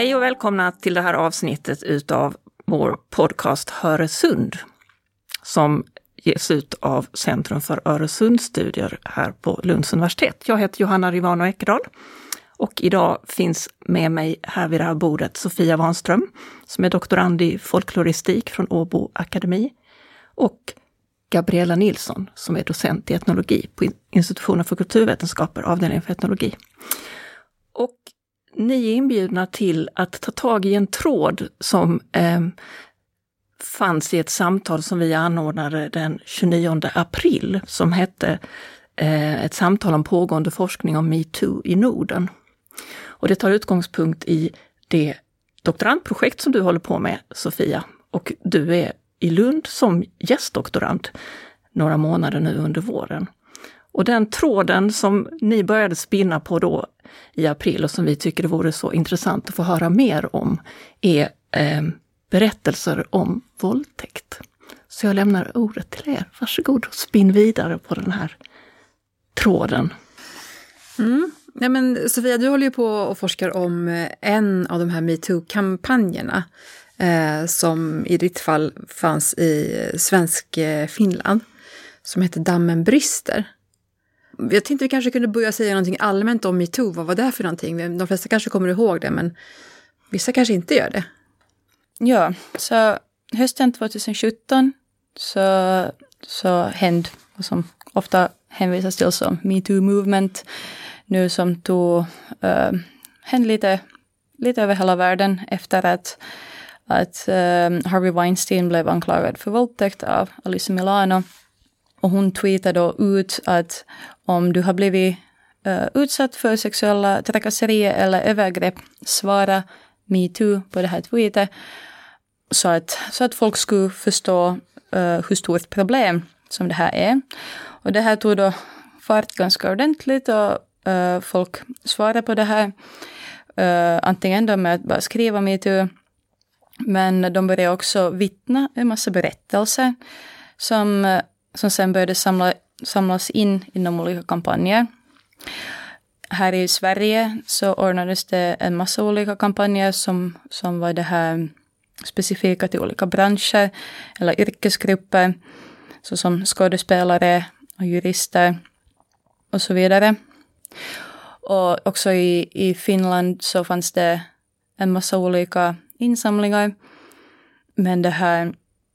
Hej och välkomna till det här avsnittet utav vår podcast Höresund som ges ut av Centrum för Öresundsstudier här på Lunds universitet. Jag heter Johanna Rivano Ekedal och idag finns med mig här vid det här bordet Sofia Wanström som är doktorand i folkloristik från Åbo Akademi och Gabriella Nilsson som är docent i etnologi på institutionen för kulturvetenskaper, avdelningen för etnologi. Och ni är inbjudna till att ta tag i en tråd som eh, fanns i ett samtal som vi anordnade den 29 april som hette eh, ett samtal om pågående forskning om metoo i Norden. Och det tar utgångspunkt i det doktorandprojekt som du håller på med, Sofia. Och du är i Lund som gästdoktorand några månader nu under våren. Och den tråden som ni började spinna på då i april och som vi tycker det vore så intressant att få höra mer om är eh, berättelser om våldtäkt. Så jag lämnar ordet till er. Varsågod och spinn vidare på den här tråden. Mm. Ja, men Sofia, du håller ju på och forskar om eh, en av de här metoo-kampanjerna eh, som i ditt fall fanns i svensk eh, Finland, som heter Dammen brister. Jag tänkte vi kanske kunde börja säga någonting allmänt om metoo, vad var det för någonting? De flesta kanske kommer ihåg det, men vissa kanske inte gör det. Ja, så hösten 2017 så, så hände vad som ofta hänvisas till som metoo movement nu som tog eh, uh, hände lite, lite över hela världen efter att, att uh, Harvey Weinstein blev anklagad för våldtäkt av Alice Milano. Och hon tweetade då ut att om du har blivit uh, utsatt för sexuella trakasserier eller övergrepp, svara metoo på det här tweetet så att, så att folk skulle förstå uh, hur stort problem som det här är. Och det här tog då fart ganska ordentligt och uh, folk svarade på det här. Uh, antingen då med att bara skriva metoo, men de började också vittna en massa berättelser som, som sen började samla, samlas in inom olika kampanjer. Här i Sverige så ordnades det en massa olika kampanjer som, som var det här specifika till olika branscher eller yrkesgrupper, såsom skådespelare och jurister och så vidare. Och också i, i Finland så fanns det en massa olika insamlingar. Men det här,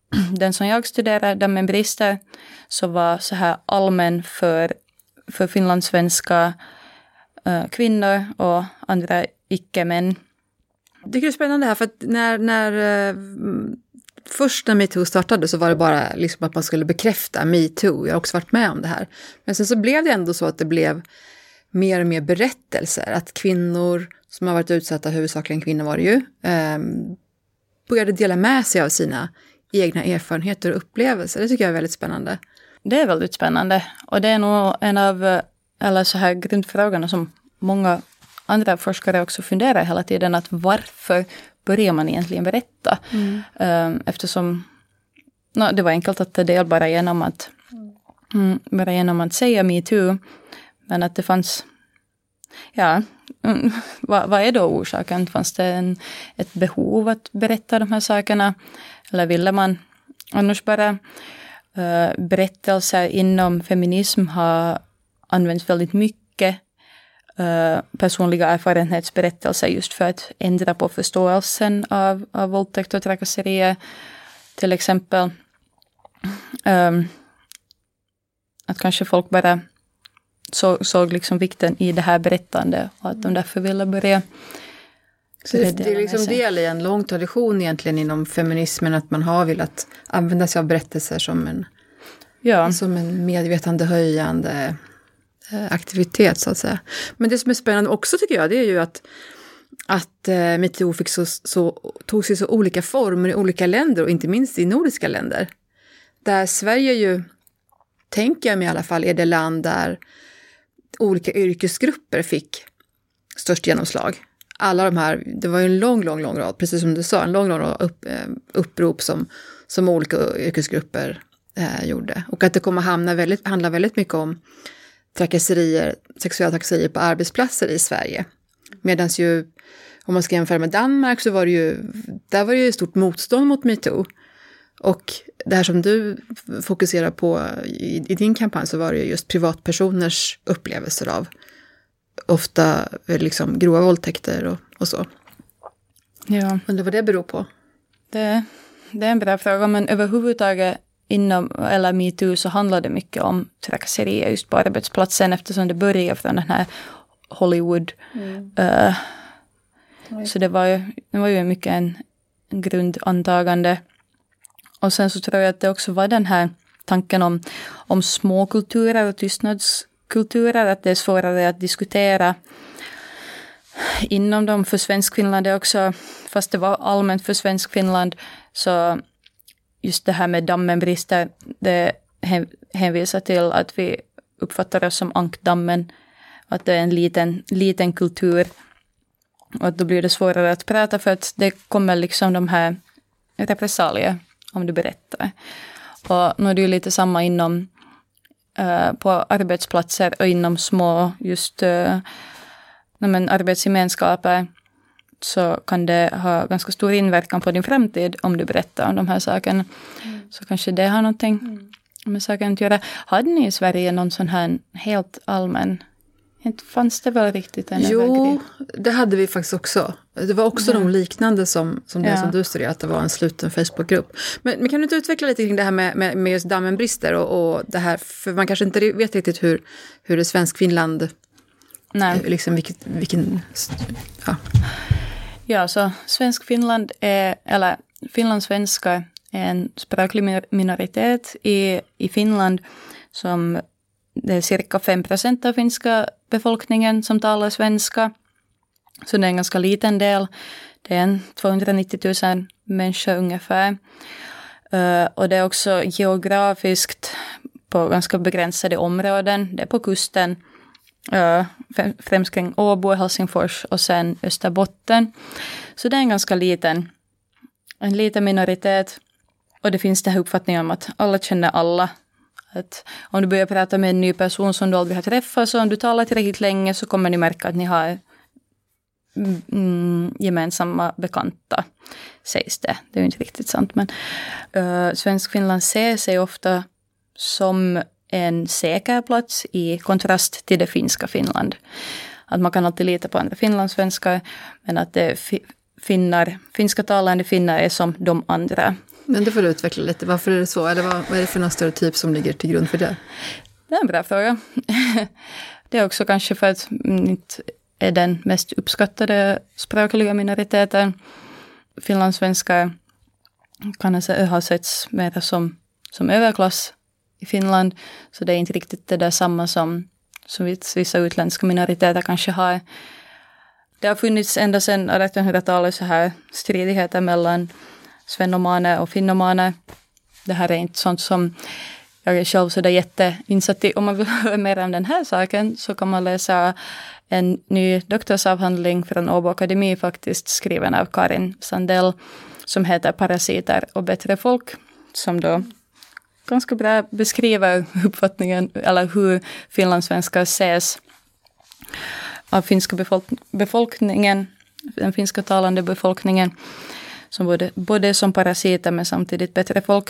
den som jag studerade, Dammen med brister, så var så här allmän för, för finlandssvenska uh, kvinnor och andra icke-män. Det är spännande här, för att när, när uh, först när metoo startade så var det bara liksom att man skulle bekräfta metoo. Jag har också varit med om det här. Men sen så blev det ändå så att det blev mer och mer berättelser. Att kvinnor som har varit utsatta, huvudsakligen kvinnor var det ju, eh, började dela med sig av sina egna erfarenheter och upplevelser. Det tycker jag är väldigt spännande. Det är väldigt spännande. Och det är nog en av eller så här grundfrågorna som många andra forskare också funderar hela tiden. Att varför börjar man egentligen berätta? Mm. Um, eftersom no, det var enkelt att ta del bara genom att, mm, bara genom att säga metoo. Men att det fanns, ja, mm, vad, vad är då orsaken? Fanns det en, ett behov att berätta de här sakerna? Eller ville man annars bara uh, berättelser inom feminism har använts väldigt mycket uh, personliga erfarenhetsberättelser just för att ändra på förståelsen av, av våldtäkt och trakasserier. Till exempel um, att kanske folk bara så, såg liksom vikten i det här berättandet och att de därför ville börja så det, det är liksom del i en lång tradition egentligen inom feminismen att man har velat använda sig av berättelser som en, ja. som en medvetandehöjande eh, aktivitet så att säga. Men det som är spännande också tycker jag det är ju att att eh, metoo fick så, så, tog sig så olika former i olika länder och inte minst i nordiska länder. Där Sverige ju, tänker jag mig i alla fall, är det land där olika yrkesgrupper fick störst genomslag. Alla de här, det var ju en lång, lång, lång rad, precis som du sa, en lång, lång rad upp, eh, upprop som, som olika yrkesgrupper eh, gjorde. Och att det kommer hamna väldigt, handla väldigt mycket om trakasserier, sexuella trakasserier på arbetsplatser i Sverige. Medan ju om man ska jämföra med Danmark så var det ju, där var det ju stort motstånd mot metoo. Och det här som du fokuserar på i, i, din kampanj så var det ju just privatpersoners upplevelser av ofta liksom grova våldtäkter och, och så. Ja. Undrar vad det beror på? Det, det är en bra fråga, men överhuvudtaget inom, eller metoo, så handlar det mycket om trakasserier just på arbetsplatsen eftersom det börjar från den här Hollywood. Mm. Uh, så det var ju, det var ju mycket en, en grundantagande. Och sen så tror jag att det också var den här tanken om, om småkulturer och kulturer att det är svårare att diskutera inom dem för svensk Finland är också, fast det var allmänt för svensk Finland, så just det här med dammen brister, det hänvisar till att vi uppfattar oss som ankdammen, att det är en liten, liten kultur. Och att då blir det svårare att prata för att det kommer liksom de här repressalier om du berättar. Och nu är det ju lite samma inom på arbetsplatser och inom små just uh, men arbetsgemenskaper så kan det ha ganska stor inverkan på din framtid om du berättar om de här sakerna. Mm. Så kanske det har någonting mm. med saken att göra. Hade ni i Sverige någon sån här helt allmän inte fanns det väl riktigt en Jo, det hade vi faktiskt också. Det var också mm. de liknande som, som det ja. som du studerade, att det var en sluten Facebookgrupp. Men, men kan du inte utveckla lite kring det här med, med, med just dammen brister och, och det här, för man kanske inte vet riktigt hur, hur det svensk Finland, Nej. liksom vilket, vilken, ja. Ja, så svensk Finland är, eller finlandssvenska är en språklig minoritet i, i Finland som det är cirka 5 procent av finska befolkningen som talar svenska. Så det är en ganska liten del. Det är en 290 000 människor ungefär. Eh, och det är också geografiskt på ganska begränsade områden. Det är på kusten, eh, främst kring Åbo, Helsingfors och sen Österbotten. Så det är en ganska liten, en liten minoritet. Och det finns den här uppfattningen om att alla känner alla att om du börjar prata med en ny person som du aldrig har träffat, så om du talar tillräckligt länge så kommer ni märka att ni har mm, mm gemensamma bekanta, sägs det. Det är ju inte riktigt sant, men eh, uh, Svensk-Finland ser sig ofta som en säker plats i kontrast till det finska Finland. Att man kan alltid lita på andra finlandssvenskar, men att det finnar, finska talande finnar är som de andra. Men det får du utveckla lite. Varför är det så? Eller vad, vad är det för någon stereotyp som ligger till grund för det? Det är en bra fråga. det är också kanske för att inte är den mest uppskattade språkliga minoriteten. Finlandssvenskar kan ha setts mer som, som överklass i Finland. Så det är inte riktigt det där samma som, som vissa utländska minoriteter kanske har. Det har funnits ända sedan 1800-talet så här stridigheter mellan svennomaner och finnomaner. Det här är inte sånt som jag är själv sådär jätteinsatt i. Om man vill höra mer om den här saken så kan man läsa en ny doktorsavhandling från Åbo Akademi faktiskt skriven av Karin Sandell som heter Parasiter och bättre folk som då ganska bra beskriver uppfattningen eller hur finlandssvenskar ses av finska befolk befolkningen, den finska talande befolkningen som både, både som parasiter men samtidigt bättre folk.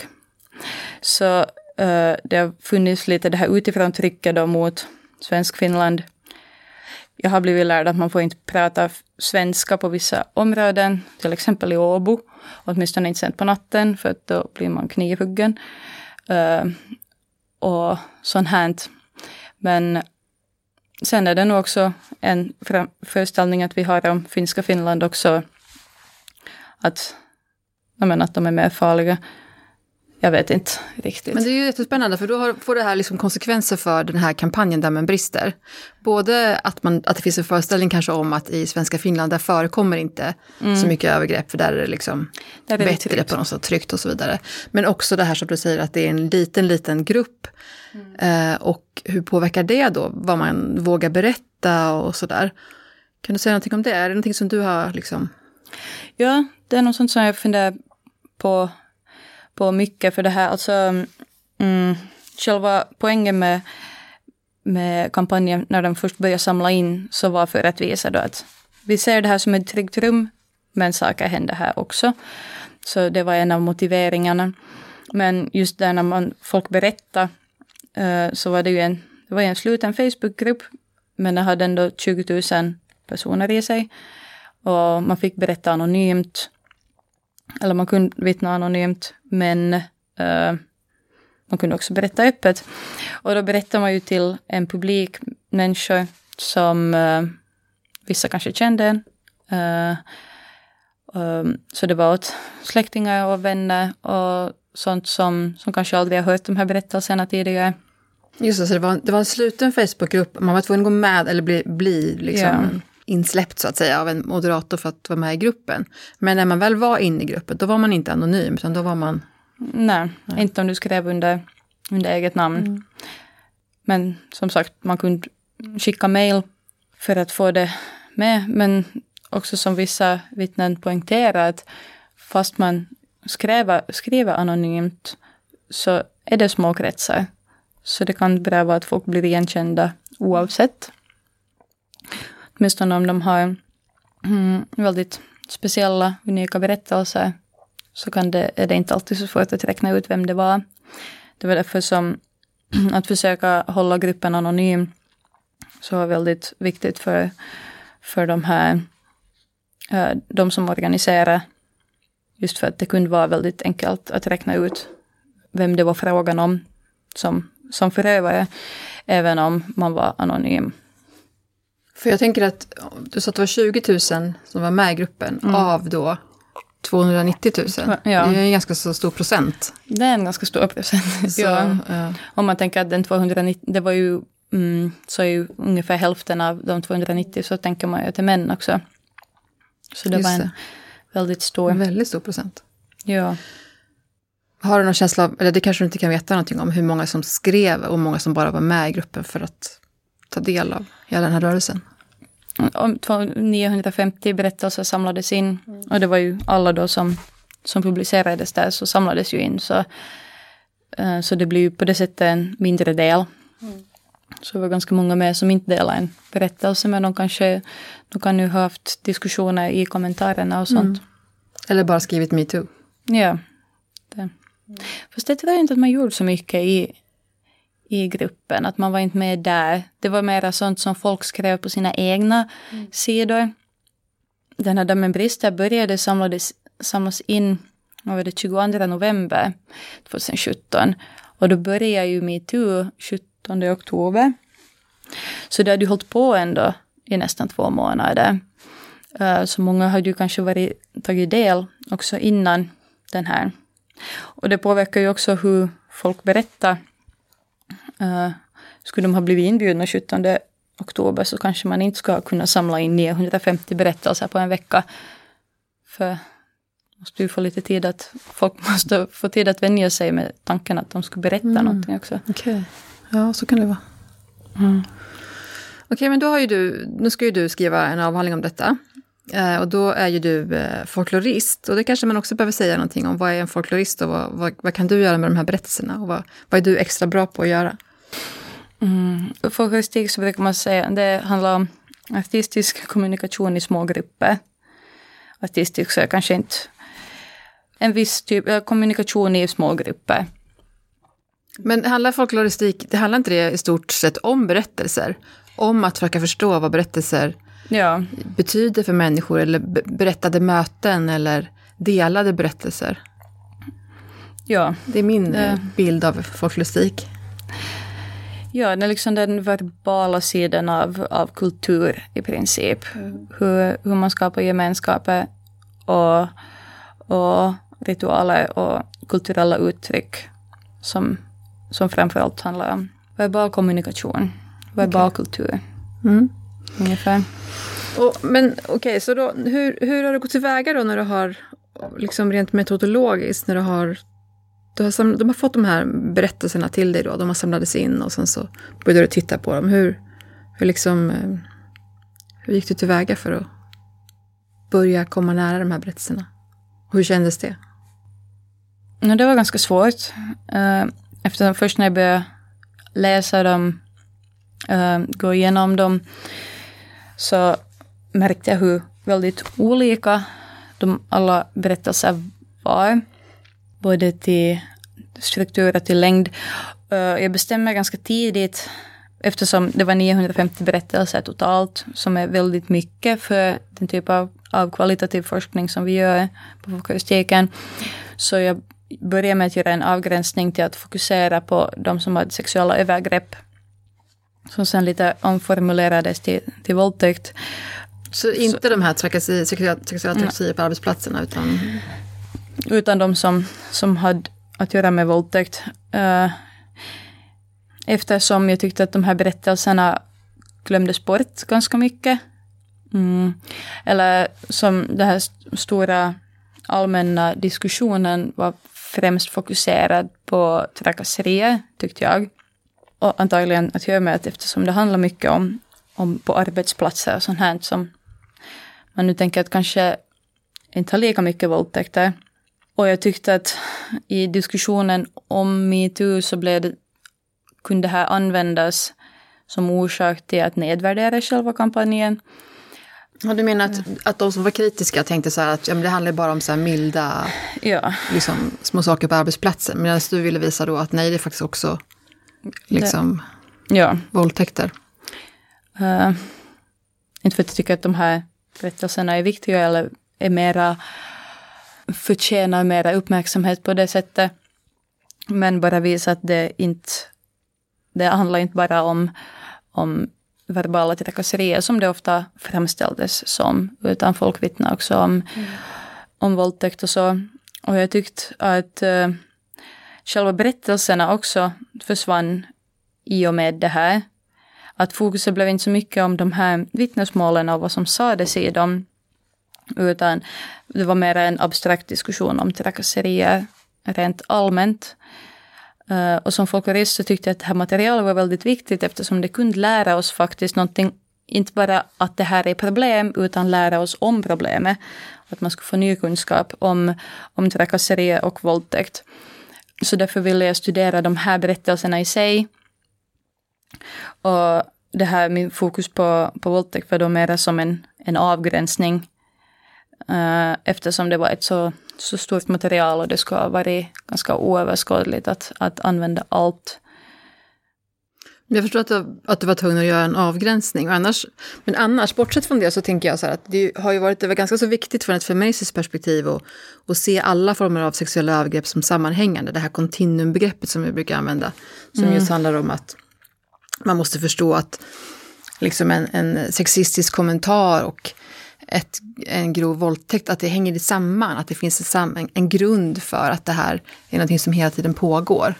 Så uh, det har funnits lite det här utifrån trycket då mot svensk Finland. Jag har blivit lärd att man får inte prata svenska på vissa områden, till exempel i Åbo, åtminstone inte sent på natten, för att då blir man knivhuggen. Uh, och sånt här. Men sen är det nog också en föreställning att vi har om finska Finland också att, men, att de är mer farliga. Jag vet inte riktigt. Men det är ju jättespännande för då får det här liksom konsekvenser för den här kampanjen där man brister. Både att, man, att det finns en föreställning kanske om att i svenska Finland där förekommer inte mm. så mycket övergrepp för där är det liksom där bättre tryggt. på något sätt, tryggt och så vidare. Men också det här som du säger att det är en liten, liten grupp. Mm. Eh, och hur påverkar det då vad man vågar berätta och sådär? Kan du säga någonting om det? Är det någonting som du har liksom Ja, det är något sånt som jag funderar på, på mycket. För det här, alltså mm, själva poängen med, med kampanjen när de först började samla in så var för att visa då att vi ser det här som ett tryggt rum, men saker händer här också. Så det var en av motiveringarna. Men just där när man, folk berättar uh, så var det ju en, det var en sluten Facebookgrupp, men den hade ändå 20 000 personer i sig. Och man fick berätta anonymt. Eller man kunde vittna anonymt, men uh, man kunde också berätta öppet. Och då berättar man ju till en publik människor som uh, vissa kanske kände. Uh, um, så det var åt släktingar och vänner och sånt som, som kanske aldrig har hört de här berättelserna tidigare. Just det, så det var, det var en sluten Facebookgrupp. Man var tvungen att gå med eller bli, bli liksom ja. Insläppt så att säga av en moderator för att vara med i gruppen. Men när man väl var inne i gruppen, då var man inte anonym, utan då var man... Nej, Nej. inte om du skrev under, under eget namn. Mm. Men som sagt, man kunde skicka mail för att få det med. Men också som vissa vittnen poängterar att fast man skriver, skriver anonymt så är det små kretsar. Så det kan bra vara att folk blir igenkända oavsett. Åtminstone om de har mm, väldigt speciella, unika berättelser så kan det, är det inte alltid så svårt att räkna ut vem det var. Det var därför som att försöka hålla gruppen anonym så var väldigt viktigt för, för de här, eh, de som organiserar. Just för att det kunde vara väldigt enkelt att räkna ut vem det var frågan om som, som förövare, även om man var anonym. För jag tänker att du sa att det var 20 000 som var med i gruppen mm. av då 290 000. Ja. Det är en ganska så stor procent. Det är en ganska stor procent. Så, ja. Ja. Om man tänker att den 290, det var ju, mm, så är ju ungefär hälften av de 290 så tänker man ju till män också. Så det Just var en det. väldigt stor. En väldigt stor procent. Ja. Har du någon känsla av, eller det kanske du inte kan veta någonting om, hur många som skrev och hur många som bara var med i gruppen för att ta del av hela den här rörelsen? Om 950 berättelser samlades in mm. och det var ju alla då som, som publicerades där så samlades ju in. Så, uh, så det blir ju på det sättet en mindre del. Mm. Så det var ganska många med som inte delade en berättelse men de kanske de kan ju ha haft diskussioner i kommentarerna och sånt. Mm. Eller bara skrivit metoo. Ja. Det. Fast det tror jag inte att man gjorde så mycket i, i gruppen, att man var inte med där. Det var mera sånt som folk skrev på sina egna mm. sidor. Den här Dammen brister började samlades, samlas in vad var det, 22 november 2017. Och då började ju metoo 17 oktober. Så det hade ju hållit på ändå i nästan två månader. Uh, så många hade ju kanske varit, tagit del också innan den här och det påverkar ju också hur folk berättar. Uh, skulle de ha blivit inbjudna 17 oktober så kanske man inte ska kunna samla in 950 berättelser på en vecka. För måste ju få lite tid att, folk måste få tid att vänja sig med tanken att de ska berätta mm. någonting också. Okej, okay. ja så kan det vara. Mm. Okej, okay, men då har ju du, nu ska ju du skriva en avhandling om detta. Eh, och då är ju du eh, folklorist. Och det kanske man också behöver säga någonting om. Vad är en folklorist och vad, vad, vad kan du göra med de här berättelserna? Och vad, vad är du extra bra på att göra? Mm. Folkloristik så brukar man säga, det handlar om artistisk kommunikation i små grupper. Artistisk så är kanske inte en viss typ av kommunikation i små grupper. Men handlar folkloristik, det handlar inte det i stort sett om berättelser? Om att försöka förstå vad berättelser ja. betyder för människor eller berättade möten eller delade berättelser. Ja. Det är min det... bild av folklustik. Ja, det är liksom den verbala sidan av, av kultur i princip. Hur, hur man skapar gemenskaper och, och ritualer och kulturella uttryck som, som framförallt handlar om verbal kommunikation, verbal okay. kultur. Mm. Ungefär. Och, men okej, okay, så då, hur, hur har du gått tillväga då när du har, liksom rent metodologiskt, när du har, du har samlat, de har fått de här berättelserna till dig då, de har samlats in och sen så började du titta på dem. Hur, hur liksom, eh, hur gick du tillväga för att börja komma nära de här berättelserna? Hur kändes det? Ja, det var ganska svårt. Uh, eftersom först när jag började läsa dem, uh, gå igenom dem, så märkte jag hur väldigt olika de alla berättelser var. Både till struktur och till längd. Eh, jag bestämmer ganska tidigt, eftersom det var 950 berättelser totalt, som är väldigt mycket för den typ av, av kvalitativ forskning som vi gör på folkloristiken. Så jag började med att göra en avgränsning till att fokusera på de som hade sexuella övergrepp. Som sen lite omformulerades till, till våldtäkt. Så inte så, de här trakasserier, sexuella trakasserier på arbetsplatserna utan? Utan de som, som hade att göra med våldtäkt. Uh, eftersom jag tyckte att de här berättelserna glömdes bort ganska mycket. Mm. Eller som den här stora allmänna diskussionen var främst fokuserad på trakasserier, tyckte jag. Och antagligen att göra med att eftersom det handlar mycket om, om på arbetsplatser och sånt här som man nu tänker att kanske inte har lika mycket våldtäkter. Och jag tyckte att i diskussionen om metoo så blev det, kunde det här användas som orsak till att nedvärdera själva kampanjen. Ja, du menar att, att de som var kritiska tänkte så här att ja, det handlar bara om så här milda ja. liksom, små saker på arbetsplatsen. Medan du ville visa då att nej, det är faktiskt också liksom, det, ja. våldtäkter. Uh, inte för att jag tycker att de här berättelserna är viktiga eller är mera förtjänar mera uppmärksamhet på det sättet. Men bara visa att det inte, det handlar inte bara om, om verbala trakasserier som det ofta framställdes som, utan folk vittnar också om, mm. om våldtäkt och så. Och jag tyckte att uh, själva berättelserna också försvann i och med det här. Att fokuset blev inte så mycket om de här vittnesmålen och vad som sades i dem, utan det var mer en abstrakt diskussion om trakasserier rent allmänt. Eh, och som folklorist så tyckte jag att det här materialet var väldigt viktigt eftersom det kunde lära oss faktiskt någonting, inte bara att det här är problem, utan lära oss om problemet. Att man skulle få ny kunskap om, om trakasserier och våldtäkt. Så därför ville jag studera de här berättelserna i sig. Och det här min fokus på, på våldtäkt var då mera som en, en avgränsning Uh, eftersom det var ett så, så stort material och det skulle ha varit ganska oöverskådligt att, att använda allt. Jag förstår att du, att du var tvungen att göra en avgränsning. Annars, men annars, bortsett från det, så tänker jag så här att det har ju varit det var ganska så viktigt från ett feministiskt perspektiv att, att se alla former av sexuella övergrepp som sammanhängande. Det här kontinuumbegreppet som vi brukar använda. Som mm. just handlar om att man måste förstå att liksom en, en sexistisk kommentar och ett, en grov våldtäkt, att det hänger samman, att det finns en, en grund för att det här är någonting som hela tiden pågår.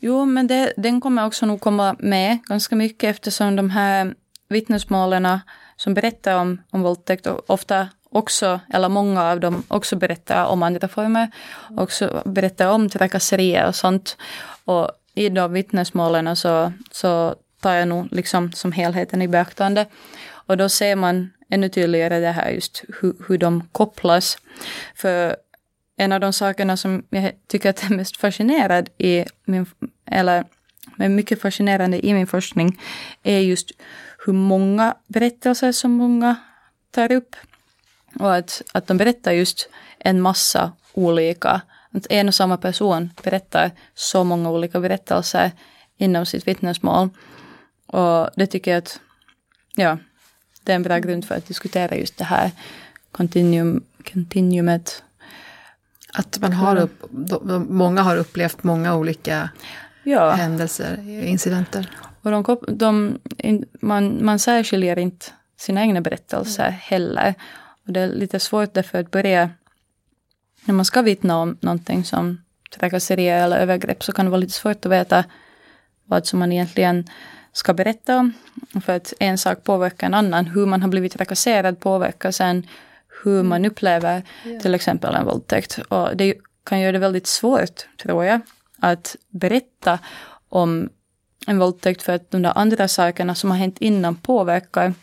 Jo, men det, den kommer också nog komma med ganska mycket eftersom de här vittnesmålen som berättar om, om våldtäkt ofta också, eller många av dem också berättar om andra former, också berättar om trakasserier och sånt. Och i de vittnesmålen så, så tar jag nog liksom som helheten i beaktande. Och då ser man ännu tydligare det här just hur, hur de kopplas. För en av de sakerna som jag tycker att är mest fascinerad i min, eller är mycket fascinerande i min forskning är just hur många berättelser som många tar upp. Och att, att de berättar just en massa olika, att en och samma person berättar så många olika berättelser inom sitt vittnesmål. Och det tycker jag att, ja, det är en bra grund för att diskutera just det här continuum, continuumet. Att man har upp, många har upplevt många olika ja. händelser, incidenter. Och de, de, man, man särskiljer inte sina egna berättelser mm. heller. Och det är lite svårt därför att börja, när man ska vittna om någonting som trakasserier eller övergrepp så kan det vara lite svårt att veta vad som man egentligen ska berätta om. För att en sak påverkar en annan. Hur man har blivit trakasserad påverkar sen hur man mm. upplever till exempel en våldtäkt. Och det kan göra det väldigt svårt, tror jag, att berätta om en våldtäkt för att de där andra sakerna som har hänt innan påverkar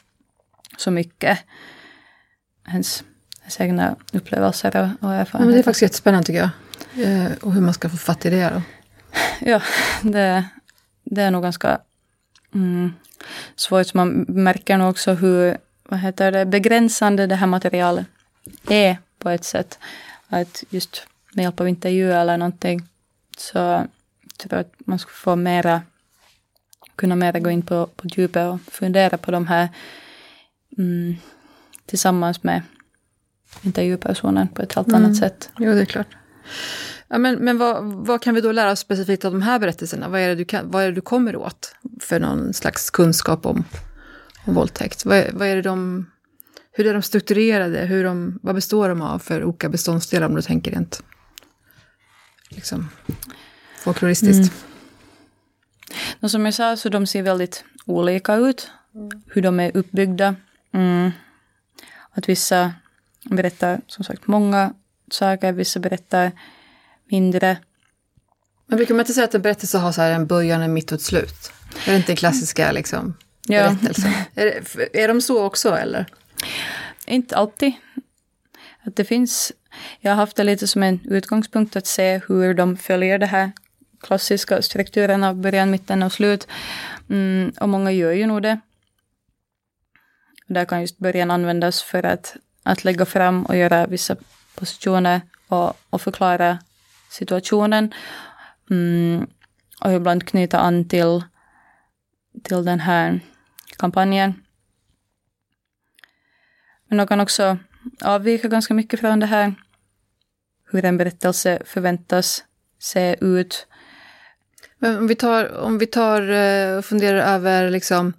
så mycket ens, ens egna upplevelser och, och erfarenheter. det är faktiskt jättespännande tycker jag. Eh, och hur man ska få fatt i det då. Ja, det, det är nog ganska mm, svårt. Man märker nog också hur, vad heter det, begränsande det här materialet är på ett sätt. Att just med hjälp av intervju eller någonting så tror jag att man skulle få mera, kunna mera gå in på, på djupet och fundera på de här mm, tillsammans med intervjupersonen på ett helt mm. annat sätt. Jo, det är klart. Ja, men men vad, vad kan vi då lära oss specifikt av de här berättelserna? Vad är det du, kan, vad är det du kommer åt för någon slags kunskap om, om våldtäkt? Vad, vad är det de, hur är de strukturerade? Hur de, vad består de av för olika beståndsdelar om du tänker rent liksom, folkloristiskt? Mm. som jag sa, så de ser väldigt olika ut. Hur de är uppbyggda. Mm. Att vissa berättar som sagt många saker, vissa berättar mindre. Men brukar man inte säga att en berättelse har så här en början, en mitt och ett slut? Är det inte den klassiska liksom, berättelsen? Ja. Är, det, är de så också eller? Inte alltid. Att det finns, jag har haft det lite som en utgångspunkt att se hur de följer det här klassiska strukturen av början, mitten och slut. Mm, och många gör ju nog det. Där kan just början användas för att, att lägga fram och göra vissa positioner och, och förklara situationen. Mm, och ibland knyta an till, till den här kampanjen. Men de kan också avvika ganska mycket från det här. Hur en berättelse förväntas se ut. Men om vi tar, om vi tar eh, och funderar över liksom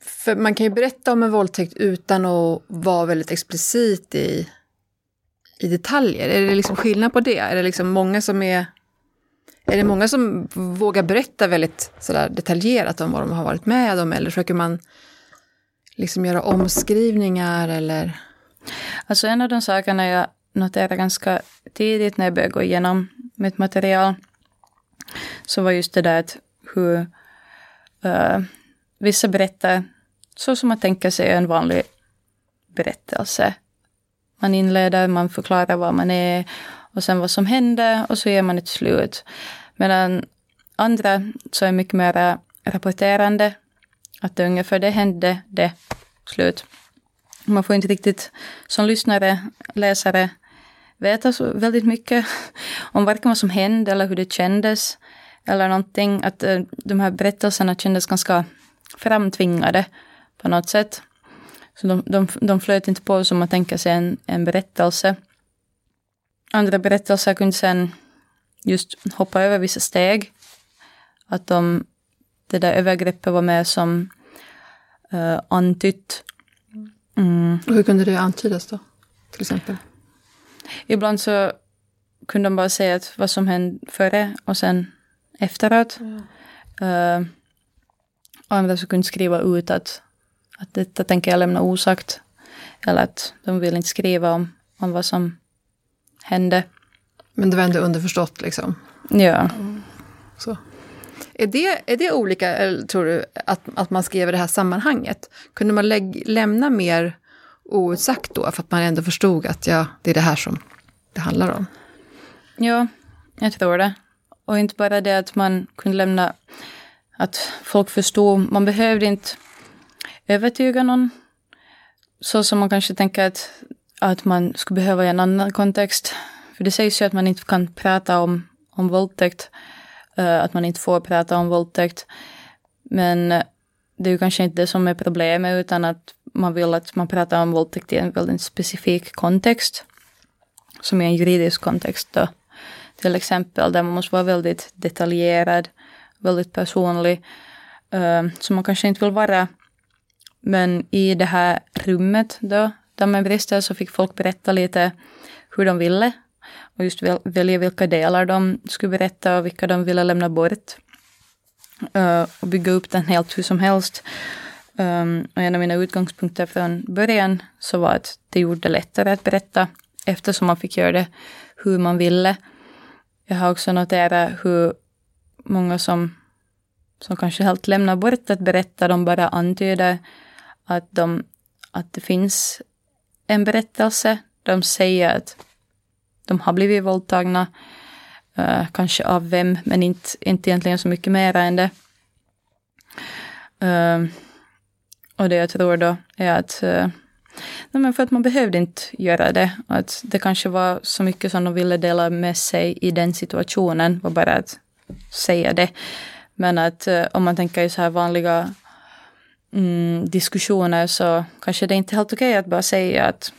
för man kan ju berätta om en våldtäkt utan att vara väldigt explicit i, i detaljer. Är det liksom skillnad på det? Är det liksom många som är... Är det många som vågar berätta väldigt sådär detaljerat om vad de har varit med om? Eller försöker man liksom göra omskrivningar eller? Alltså en av de sakerna jag noterade ganska tidigt när jag började gå igenom mitt material så var just det där att hur uh, vissa berättar så som man tänker sig en vanlig berättelse. Man inleder, man förklarar vad man är och sen vad som händer och så ger man ett slut. Medan andra så är mycket mer rapporterande. Att det ungefär det hände, det, slut. Man får inte riktigt som lyssnare, läsare veta så väldigt mycket om varken vad som hände eller hur det kändes. Eller någonting. Att eh, de här berättelserna kändes ganska framtvingade på något sätt. Så de, de, de flöt inte på som man tänker sig en, en berättelse. Andra berättelser kunde sen just hoppa över vissa steg. Att de, det där övergreppet var med som uh, antytt. Mm. Hur kunde det antydas då? Till exempel? Ibland så kunde de bara säga att vad som hände före och sen efteråt. Mm. Uh, andra så kunde skriva ut att att detta tänker jag lämna osagt. Eller att de vill inte skriva om, om vad som hände. Men det var ändå underförstått liksom? Ja. Så. Är det, är det olika, eller tror du, att, att man skrev i det här sammanhanget? Kunde man lägg, lämna mer outsagt då, för att man ändå förstod att ja, det är det här som det handlar om? Ja, jag tror det. Och inte bara det att man kunde lämna, att folk förstod, man behövde inte övertyga någon. Så som man kanske tänker att, att man skulle behöva i en annan kontext. För det sägs ju att man inte kan prata om, om våldtäkt. Uh, att man inte får prata om våldtäkt. Men eh, det är ju kanske inte det som är problemet utan att man vill att man pratar om våldtäkt i en väldigt specifik kontext. Som i en juridisk kontext då. Till exempel där man måste vara väldigt detaljerad, väldigt personlig. Uh, man kanske inte vill vara men i det här rummet då, där man brister, så fick folk berätta lite hur de ville. Och just välja vilka delar de skulle berätta och vilka de ville lämna bort. Uh, och bygga upp den helt hur som helst. Um, och en av mina utgångspunkter från början så var att det gjorde det lättare att berätta eftersom man fick göra det hur man ville. Jag har också noterat hur många som, som kanske helt lämnar bort att berätta, de bara antyder att, de, att det finns en berättelse. De säger att de har blivit våldtagna. Uh, kanske av vem, men inte, inte egentligen så mycket mer än det. Uh, och det jag tror då är att uh, nej men för att man behövde inte göra det. Att det kanske var så mycket som de ville dela med sig i den situationen, var bara att säga det. Men att uh, om man tänker i så här vanliga mm, diskussioner så kanske det inte är helt okej att bara säga att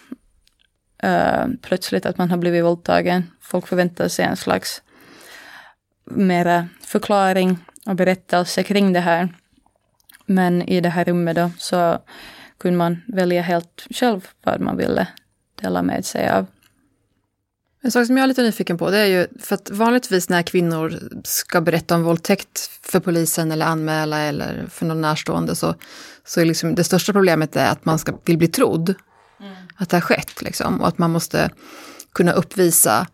uh, plötsligt att man har blivit våldtagen. Folk förväntar sig en slags mera förklaring och berättelse kring det här. Men i det här rummet då så kunde man välja helt själv vad man ville dela med sig av. En sak som jag är lite nyfiken på det är ju, för att vanligtvis när kvinnor ska berätta om våldtäkt för polisen eller anmäla eller för någon närstående så, så är liksom det största problemet är att man ska, vill bli trodd. Att det har skett liksom och att man måste kunna uppvisa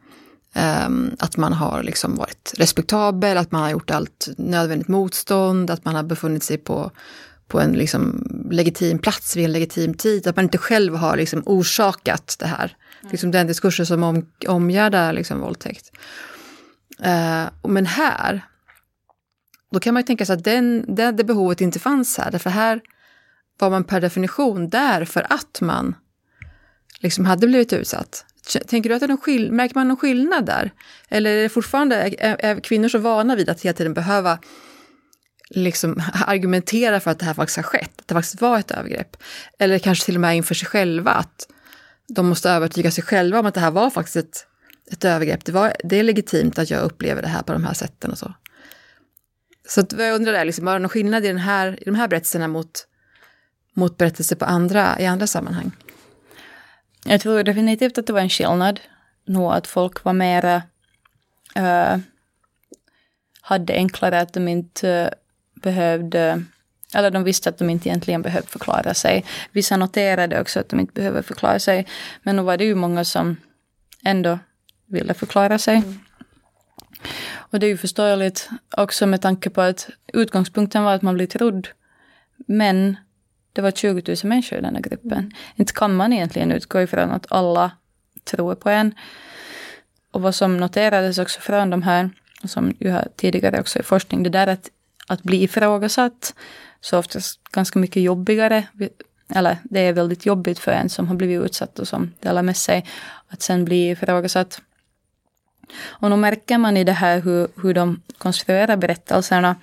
um, att man har liksom varit respektabel, att man har gjort allt nödvändigt motstånd, att man har befunnit sig på på en liksom legitim plats vid en legitim tid, att man inte själv har liksom orsakat det här. Mm. Liksom den diskursen som om, omgärdar liksom våldtäkt. Uh, men här, då kan man ju tänka sig att den, det, det behovet inte fanns här, därför här var man per definition där för att man liksom hade blivit utsatt. Tänker du att det är någon skill- märker man någon skillnad där? Eller är det fortfarande, är, är kvinnor så vana vid att hela tiden behöva liksom argumentera för att det här faktiskt har skett, att det faktiskt var ett övergrepp. Eller kanske till och med inför sig själva, att de måste övertyga sig själva om att det här var faktiskt ett, ett övergrepp. Det, var, det är legitimt att jag upplever det här på de här sätten och så. Så att, jag undrar är, liksom, var det någon skillnad i, den här, i de här berättelserna mot, mot berättelser på andra, i andra sammanhang? Jag tror definitivt att det var en skillnad. Nog att folk var mera... Uh, hade enklare att de inte behövde, eller de visste att de inte egentligen behövde förklara sig. Vissa noterade också att de inte behöver förklara sig. Men nu var det ju många som ändå ville förklara sig. Mm. Och det är ju förståeligt också med tanke på att utgångspunkten var att man blir trodd. Men det var 20 000 människor i den här gruppen. Mm. Inte kan man egentligen utgå ifrån att alla tror på en. Och vad som noterades också från de här, som ju har tidigare också i forskning, det där att att bli ifrågasatt. Så oftast ganska mycket jobbigare. Eller det är väldigt jobbigt för en som har blivit utsatt och som delar med sig. Att sen bli ifrågasatt. Och nu märker man i det här hur, hur de konstruerar berättelserna.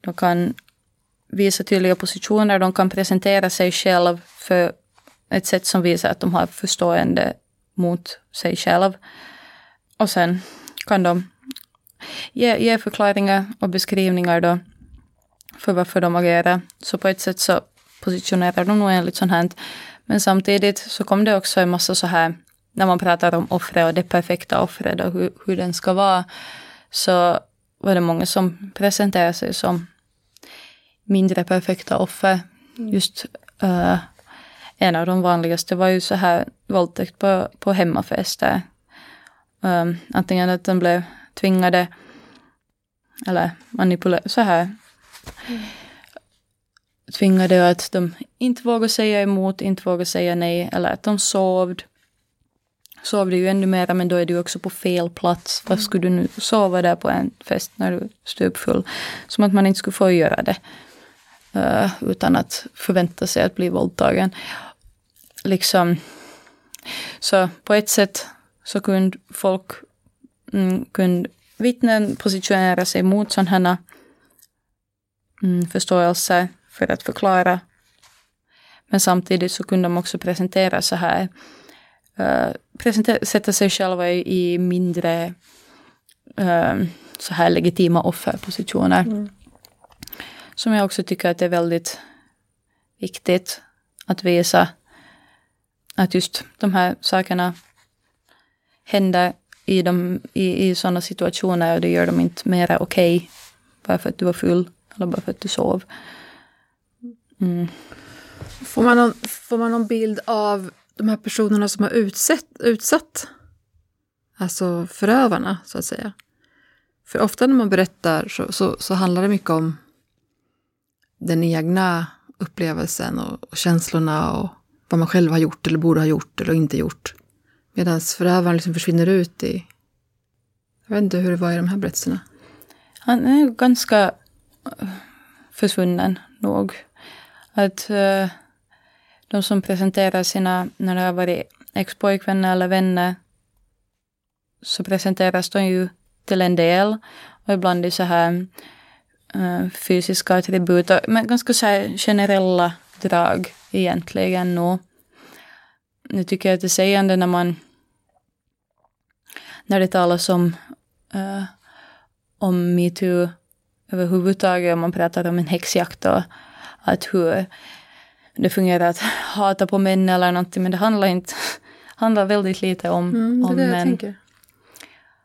De kan visa tydliga positioner, de kan presentera sig själv för ett sätt som visar att de har förstående mot sig själv. Och sen kan de ge, ge förklaringar och beskrivningar då för varför de agerar. Så på ett sätt så positionerar de nog enligt sånt här. Men samtidigt så kom det också en massa så här, när man pratar om offret och det perfekta offret och hur, hur den ska vara, så var det många som presenterade sig som mindre perfekta offer. Mm. Just uh, en av de vanligaste var ju så här våldtäkt på, på hemmafester. Um, antingen att den blev tvingade eller manipulerade så här. Mm. Tvingade att de inte vågar säga emot, inte vågar säga nej eller att de sovde. Sovde ju ännu mera men då är du också på fel plats. Varför skulle du nu sova där på en fest när du är stupfull? Som att man inte skulle få göra det. Eh, utan att förvänta sig att bli våldtagen. Liksom. Så på ett sätt så kunde folk mm, kunde vittnen positionera sig mot sådana mm, förståelser för att förklara. Men samtidigt så kunde de också presentera så här, eh, uh, presentera, sätta sig själva i, i mindre uh, så här legitima offerpositioner. Mm. Som jag också tycker att det är väldigt viktigt att visa att just de här sakerna händer i, de, i, i sådana situationer och det gör dem inte mera okej okay, bara för att du var full eller bara för att du sov. Mm. Får, man någon, får man någon bild av de här personerna som har utsatt, utsatt alltså förövarna, så att säga? För ofta när man berättar så, så, så handlar det mycket om den egna upplevelsen och, och, känslorna och vad man själv har gjort eller borde ha gjort eller inte gjort. Medan förövaren liksom försvinner ut i... Jag vet inte hur det var i de här berättelserna. Han är ganska eh, försvunnen nog. Att uh, de som presenterar sina, när det har varit ex-pojkvänner eller vänner, så presenteras de ju till en del och ibland i så här fysiska attribut, men ganska så generella drag egentligen nog. Nu tycker jag att det är sägande när man när det talas om, uh, om metoo överhuvudtaget, om man pratar om en häxjakt och att hur det fungerar att hata på män eller någonting, men det handlar inte, handlar väldigt lite om, mm, om män.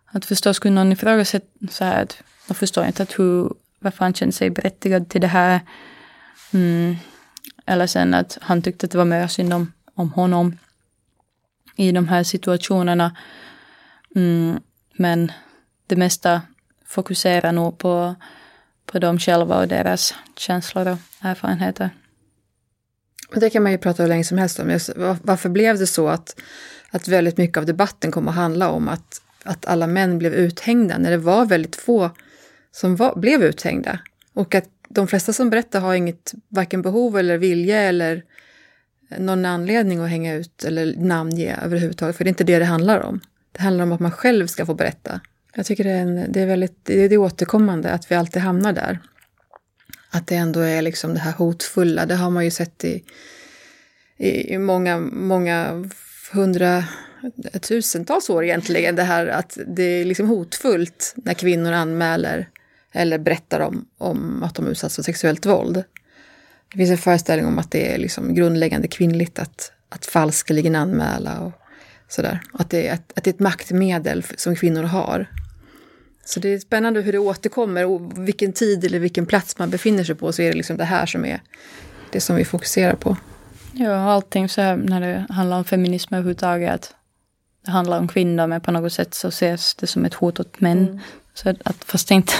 Att förstås skulle någon ifrågasätta så här att de förstår inte att hur, varför han kände sig berättigad till det här. Mm. Eller sen att han tyckte att det var mer synd om, om honom i de här situationerna. Mm. Men det mesta fokuserar nog på, på dem själva och deras känslor och erfarenheter. Det kan man ju prata hur länge som helst om. Varför blev det så att, att väldigt mycket av debatten kom att handla om att, att alla män blev uthängda när det var väldigt få som var, blev uthängda? Och att de flesta som berättar har inget varken behov eller vilja eller någon anledning att hänga ut eller namnge överhuvudtaget, för det är inte det det handlar om. Det handlar om att man själv ska få berätta. Jag tycker det är, en, det är väldigt det är det återkommande, att vi alltid hamnar där. Att det ändå är liksom det här hotfulla, det har man ju sett i, i många, många hundra, tusentals år egentligen, det här att det är liksom hotfullt när kvinnor anmäler eller berättar om, om att de utsatts för sexuellt våld. Det finns en föreställning om att det är liksom grundläggande kvinnligt att, att falskeligen anmäla och sådär. Att det, är, att, att det är ett maktmedel som kvinnor har. Så det är spännande hur det återkommer och vilken tid eller vilken plats man befinner sig på så är det liksom det här som är det som vi fokuserar på. Ja, allting så här när det handlar om feminism överhuvudtaget. Det handlar om kvinnor men på något sätt så ses det som ett hot åt män. Mm. Så att fast det inte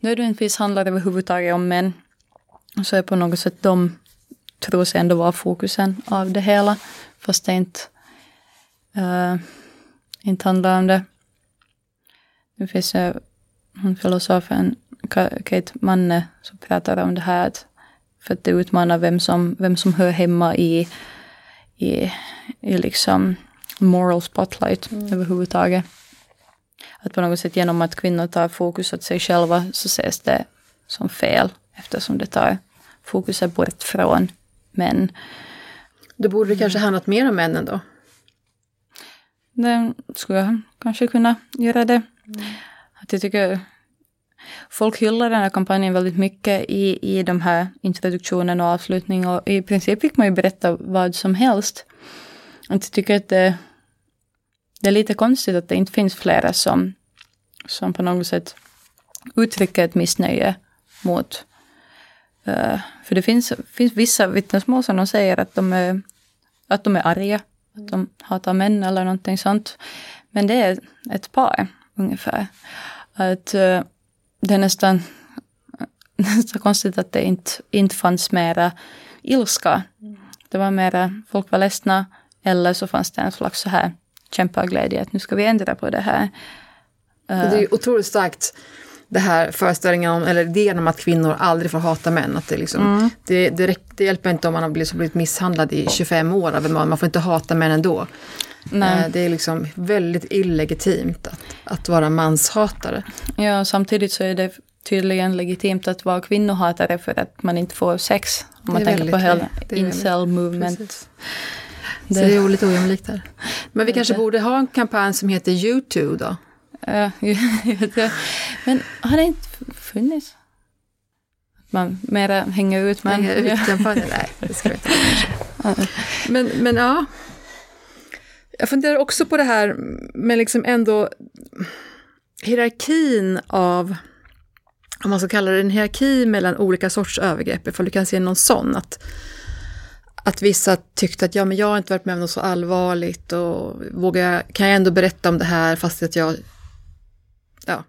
nödvändigtvis handlar överhuvudtaget om män. Så är på något sätt de tror sig ändå vara fokusen av det hela. Fast det inte, uh, inte handlar om det. Det finns ju hon filosofen Kate Manne som pratar om det här att för att det utmanar vem som, vem som hör hemma i, i, i liksom moral spotlight mm. överhuvudtaget. Att på något sätt genom att kvinnor tar fokus åt sig själva så ses det som fel eftersom det tar fokuset bort från män. Då borde det kanske handlat mer om männen då? Det skulle jag kanske kunna göra det. Mm. Att jag tycker folk hyllar den här kampanjen väldigt mycket i, i de här introduktionen och avslutningen och i princip fick man ju berätta vad som helst. Att jag tycker att det, det är lite konstigt att det inte finns flera som, som på något sätt uttrycker ett missnöje mot uh, för det finns, finns vissa vittnesmål som de säger att de är, att de är arga, att de hatar män eller någonting sånt. Men det är ett par ungefär. Att uh, det är nästan, nästan konstigt att det inte, inte fanns mera ilska. Det var mera, folk var ledsna eller så fanns det en slags så här kämpaglädje att nu ska vi ändra på det här. Det är otroligt starkt det här föreställningen om, eller idén om att kvinnor aldrig får hata män. Att det, liksom, mm. det, det, det, hjälper inte om man har blivit, blivit misshandlad i 25 år av en man, man får inte hata män ändå. Nej. Eh, det är liksom väldigt illegitimt att, att vara manshatare. Ja, samtidigt så är det tydligen legitimt att vara kvinnohatare för att man inte får sex. Om man tänker på hela incel movement. Precis. Det. Så det är lite ojämlikt här. Men vi kanske borde ha en kampanj som heter YouTube då? Men har det inte funnits? man mera hänger ut män? Hänga ut kampanjen? Nej, det ska vi inte men, men ja, jag funderar också på det här med liksom ändå hierarkin av, om man ska kalla det en hierarki mellan olika sorts övergrepp, ifall du kan se någon sån. Att, att vissa tyckte att ja, men jag har inte varit med om något så allvarligt och vågar, kan jag ändå berätta om det här fast att jag... Ja.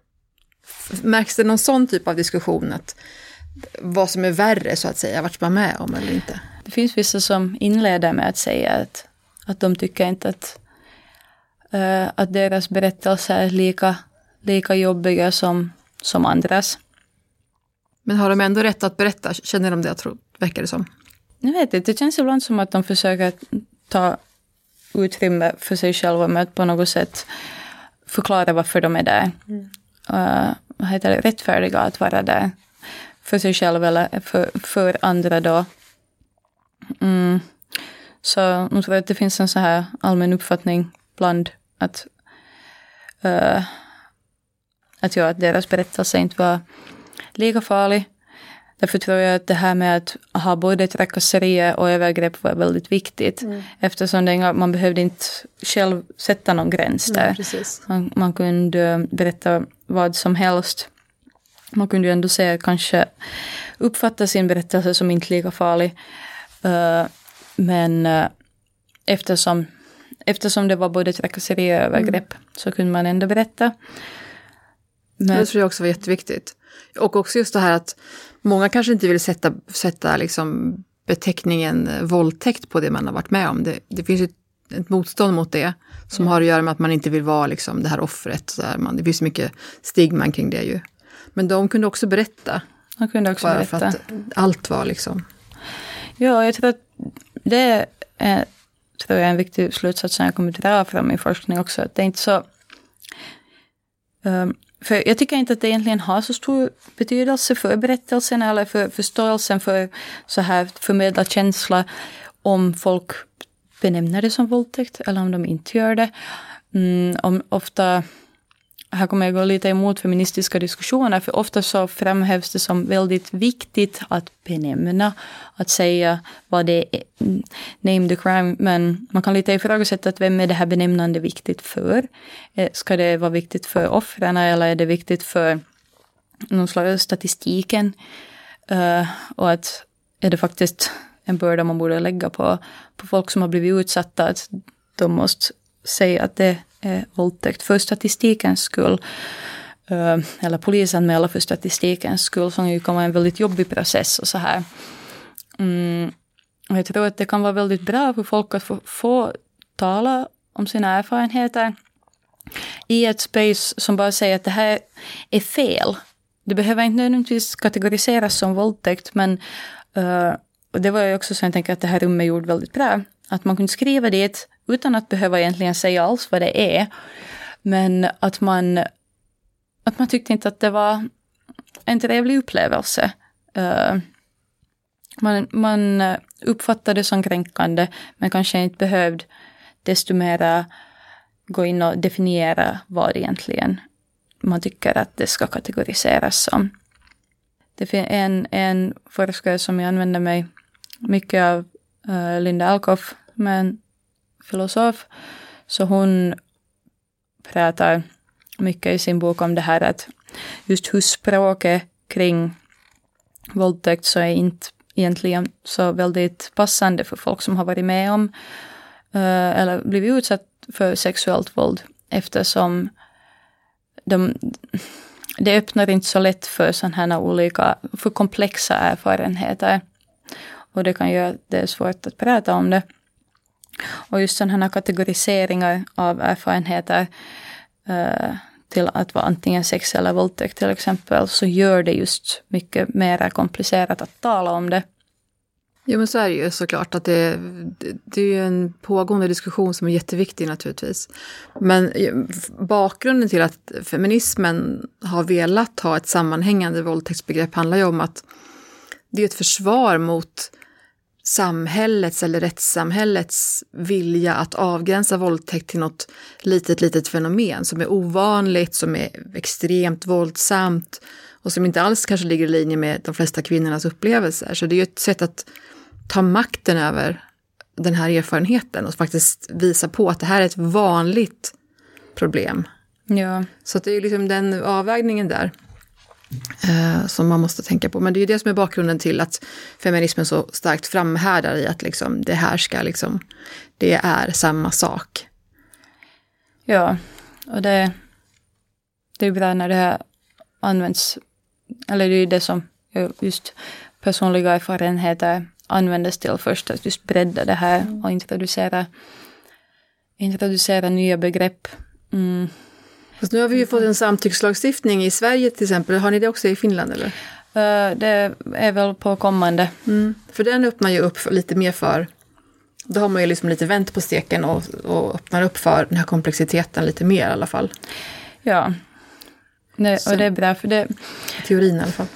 Märks det någon sån typ av diskussion? Att vad som är värre så att säga, vart man med om eller inte? Det finns vissa som inleder med att säga att, att de tycker inte att uh, att deras berättelser är lika, lika jobbiga som, som andras. Men har de ändå rätt att berätta? Känner de det, jag tror, verkar det som? Jag vet inte, det känns ibland som att de försöker ta utrymme för sig själva med att på något sätt förklara varför de är där. Mm. Uh, vad heter det, rättfärdiga att vara där för sig själv eller för, för andra då. Mm. Så jag tror att det finns en så här allmän uppfattning bland att, uh, att, ja, att deras berättelse inte var lika farlig. Därför tror jag att det här med att ha både trakasserier och övergrepp var väldigt viktigt. Mm. Eftersom det, man behövde inte själv sätta någon gräns där. Mm, man, man, kunde berätta vad som helst. Man kunde ju ändå se, kanske uppfatta sin berättelse som inte lika farlig. Uh, men uh, eftersom, eftersom det var både trakasserier och övergrepp mm. så kunde man ändå berätta. Men, det tror jag också var jätteviktigt. Och också just det här att många kanske inte vill sätta, sätta liksom beteckningen våldtäkt på det man har varit med om. Det, det finns ju ett, ett motstånd mot det som har att göra med att man inte vill vara liksom det här offret. Så här, man, det finns mycket stigma kring det ju. Men de kunde också berätta. De kunde också bara berätta. för att allt var liksom... Ja, jag tror att det är tror jag, en viktig slutsats som jag kommer att dra fram i forskning också. Att det är inte så... Um, för jag tycker inte att det egentligen har så stor betydelse för berättelsen eller för förståelsen för så här förmedlad känsla om folk benämner det som våldtäkt eller om de inte gör det. Mm, om ofta här kommer jag gå lite emot feministiska diskussioner, för ofta så framhävs det som väldigt viktigt att benämna, att säga vad det är, mm, name the crime, men man kan lite ifrågasätta att vem är det här benämnande viktigt för? Eh, ska det vara viktigt för offren eller är det viktigt för någon slags statistiken? Eh, och att är det faktiskt en börda man borde lägga på, på folk som har blivit utsatta, att de måste säga att det eh, våldtäkt för statistikens skull. Eh, eller polisanmäla för statistikens skull, som ju kan vara en väldigt jobbig process och så här. Mm, och jag tror att det kan vara väldigt bra för folk att få, få tala om sina erfarenheter i ett space som bara säger att det här är fel. Det behöver inte nödvändigtvis kategoriseras som våldtäkt, men uh, och det var ju också så jag tänker att det här rummet gjorde väldigt bra. Att man kunde skriva dit utan att behöva egentligen säga alls vad det är. Men att man, att man tyckte inte att det var en trevlig upplevelse. Uh, man, man eh, uppfattade det som kränkande men kanske inte behövde desto mera gå in och definiera vad egentligen man tycker att det ska kategoriseras som. Det finns en, en forskare som jag använder mig mycket av, uh, Linda Alkoff, men filosof. Så hon pratar mycket i sin bok om det här att just hur språket kring våldtäkt så är inte egentligen så väldigt passande för folk som har varit med om eh, eller blivit utsatt för sexuellt våld eftersom de, det öppnar inte så lätt för sådana här olika, för komplexa erfarenheter. Och det kan göra att det är svårt att prata om det. Och just sådana här kategoriseringar av erfarenheter uh, till att vara antingen sex eller våldtäkt till exempel, så gör det just mycket mer komplicerat att tala om det. Jo men så är det ju såklart att det, det är ju en pågående diskussion som är jätteviktig naturligtvis. Men bakgrunden till att feminismen har velat ha ett sammanhängande våldtäktsbegrepp handlar ju om att det är ett försvar mot samhällets eller rättssamhällets vilja att avgränsa våldtäkt till något litet, litet fenomen som är ovanligt, som är extremt våldsamt och som inte alls kanske ligger i linje med de flesta kvinnornas upplevelser. Så det är ju ett sätt att ta makten över den här erfarenheten och faktiskt visa på att det här är ett vanligt problem. Ja. Så det är liksom den avvägningen där Eh, som man måste tänka på. Men det är ju det som är bakgrunden till att feminismen så starkt framhärdar i att liksom, det här ska liksom, det är samma sak. Ja, och det, det är bra när det här används, eller det är det som just personliga erfarenheter användes till först, att just bredda det här och introducera, introducera nya begrepp. Mm. Fast nu har vi ju fått en samtyckslagstiftning i Sverige till exempel. Har ni det också i Finland eller? Uh, det är väl på kommande. Mm. För den öppnar ju upp lite mer för, då har man ju liksom lite vänt på steken och, och öppnar upp för den här komplexiteten lite mer i alla fall. Ja, det, och det är bra för det. Teorin i alla fall.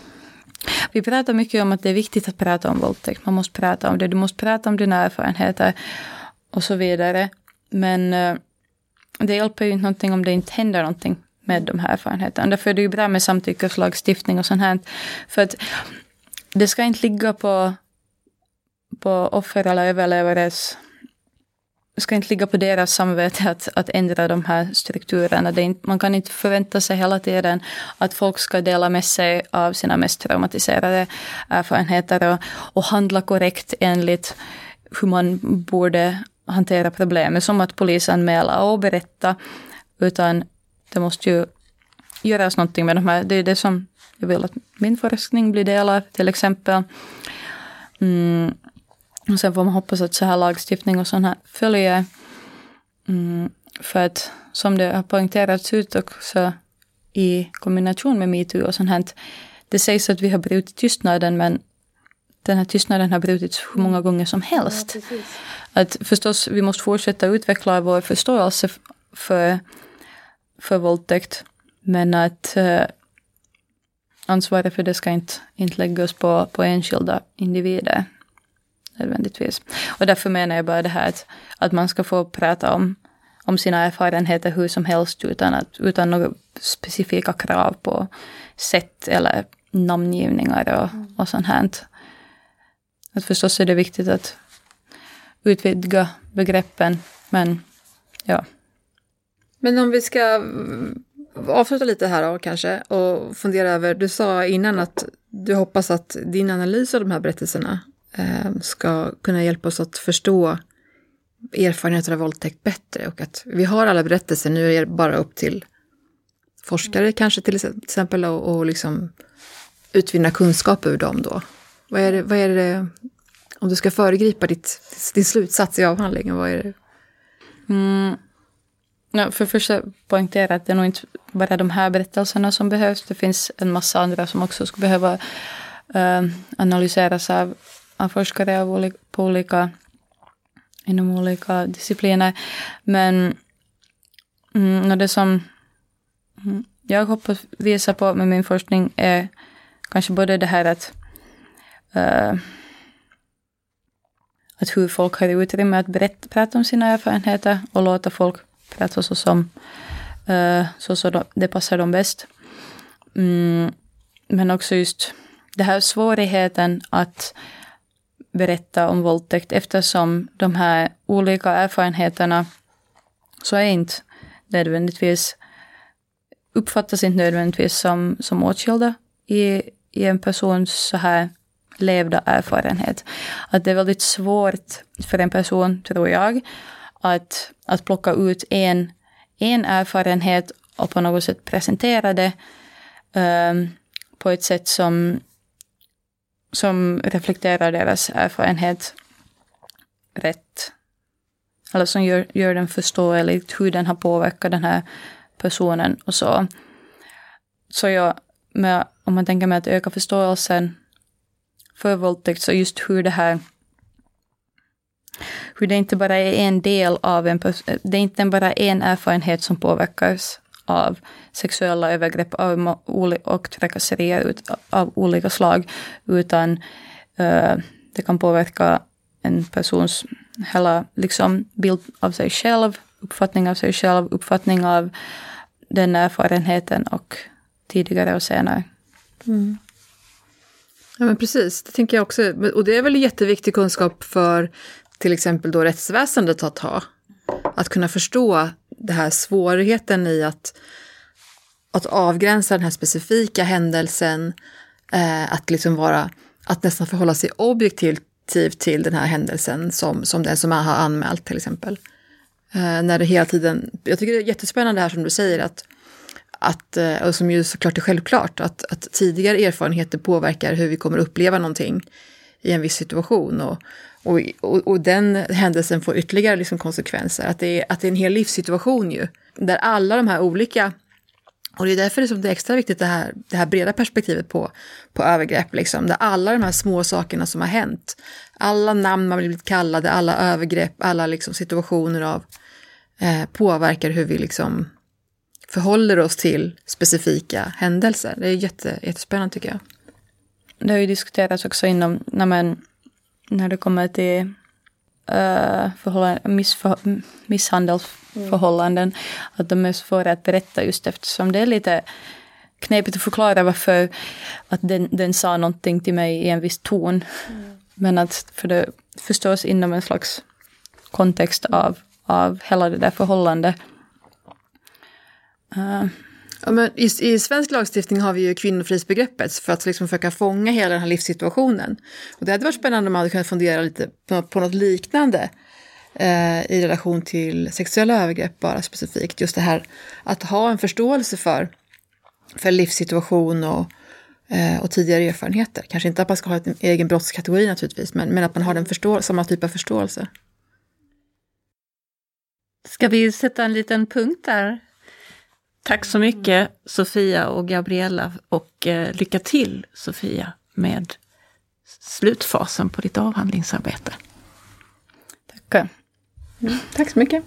Vi pratar mycket om att det är viktigt att prata om våldtäkt. Man måste prata om det, du måste prata om dina erfarenheter och så vidare. Men uh, det hjälper ju inte någonting om det inte händer någonting med de här erfarenheterna. Därför är det ju bra med samtyckeslagstiftning och sånt här. För att det ska inte ligga på, på offer eller överlevares det ska inte ligga på deras samvete att, att ändra de här strukturerna. Det inte, man kan inte förvänta sig hela tiden att folk ska dela med sig av sina mest traumatiserade erfarenheter och, och handla korrekt enligt hur man borde hantera problemet. Som att polisanmäla och berätta. Utan det måste ju göras någonting med de här. Det är det som jag vill att min forskning blir del av till exempel. Mm. Och sen får man hoppas att så här lagstiftning och sånt här följer. Mm. För att som det har poängterats ut också i kombination med metoo och sånt här. Det sägs att vi har brutit tystnaden men den här tystnaden har brutits hur många gånger som helst. Ja, att förstås, vi måste fortsätta utveckla vår förståelse för för våldtäkt. Men att eh, ansvaret för det ska inte, inte läggas på, på enskilda individer nödvändigtvis. Och därför menar jag bara det här att, att man ska få prata om, om sina erfarenheter hur som helst utan, att, utan några specifika krav på sätt eller namngivningar och, mm. och sånt här. Att förstås är det viktigt att utvidga begreppen, men ja. Men om vi ska mm, avsluta lite här då kanske och fundera över, du sa innan att du hoppas att din analys av de här berättelserna eh, ska kunna hjälpa oss att förstå erfarenheter av våldtäkt bättre och att vi har alla berättelser, nu är det bara upp till forskare kanske till exempel och, och liksom utvinna kunskap ur dem då. Vad är det, vad är det om du ska föregripa ditt, din slutsats i avhandlingen, vad är det? Mm, Ja, för först poängtera att det är nog inte bara de här berättelserna som behövs. Det finns en massa andra som också skulle behöva uh, analyseras av, av forskare av olika, på olika, inom olika discipliner. Men mm, det som mm, jag hoppas visa på med min forskning är kanske både det här att uh, att hur folk har utrymme att berätta, prata om sina erfarenheter och låta folk prata så som, uh, så som det passar dem bäst. Mm, men också just den här svårigheten att berätta om våldtäkt eftersom de här olika erfarenheterna så är inte nödvändigtvis uppfattas inte nödvändigtvis som, som åtskilda i, i en persons så här levda erfarenhet. Att det är väldigt svårt för en person, tror jag, att, att plocka ut en, en erfarenhet och på något sätt presentera det um, på ett sätt som, som reflekterar deras erfarenhet rätt. Eller som gör, gör den förståelig, hur den har påverkat den här personen och så. Så jag, med, om man tänker med att öka förståelsen för våldtäkt, så just hur det här hur det inte bara är en del av en det är inte bara en erfarenhet som påverkas av sexuella övergrepp av, och trakasserier av olika slag, utan uh, det kan påverka en persons hela liksom, bild av sig själv, uppfattning av sig själv, uppfattning av den erfarenheten och tidigare och senare. Mm. Ja men precis, det tänker jag också. Och det är väl jätteviktig kunskap för till exempel då rättsväsendet att ha. Att kunna förstå den här svårigheten i att, att avgränsa den här specifika händelsen, eh, att liksom vara, att nästan förhålla sig objektivt till den här händelsen som, som den som har anmält till exempel. Eh, när det hela tiden, jag tycker det är jättespännande här som du säger att, att eh, och som ju såklart är självklart, att, att tidigare erfarenheter påverkar hur vi kommer uppleva någonting i en viss situation. Och, och, och, och, den händelsen får ytterligare liksom konsekvenser. Att det, är, att det är en hel livssituation ju. Där alla de här olika Och det är därför det är, som det är extra viktigt det här, det här breda perspektivet på, på övergrepp. Liksom, där alla de här små sakerna som har hänt, alla namn man blivit kallade, alla övergrepp, alla liksom situationer av eh, påverkar hur vi liksom förhåller oss till specifika händelser. Det är jätte, jättespännande tycker jag. Det har ju diskuterats också inom, när, man, när det kommer till uh, missför, misshandelsförhållanden, mm. att de är svåra att berätta just eftersom det är lite knepigt att förklara varför att den, den sa någonting till mig i en viss ton. Mm. Men att för det förstås inom en slags kontext av, av hela det där förhållandet. Uh, Ja, men i, I svensk lagstiftning har vi ju kvinnofridsbegreppet för att liksom försöka fånga hela den här livssituationen. Och det hade varit spännande om man hade kunnat fundera lite på, på något liknande eh, i relation till sexuella övergrepp bara specifikt. Just det här att ha en förståelse för, för livssituation och, eh, och tidigare erfarenheter. Kanske inte att man ska ha en egen brottskategori naturligtvis, men, men att man har den förstå samma typ av förståelse. Ska vi sätta en liten punkt där? Tack så mycket Sofia och Gabriella och eh, lycka till Sofia med slutfasen på ditt avhandlingsarbete. Tackar. Mm, tack så mycket.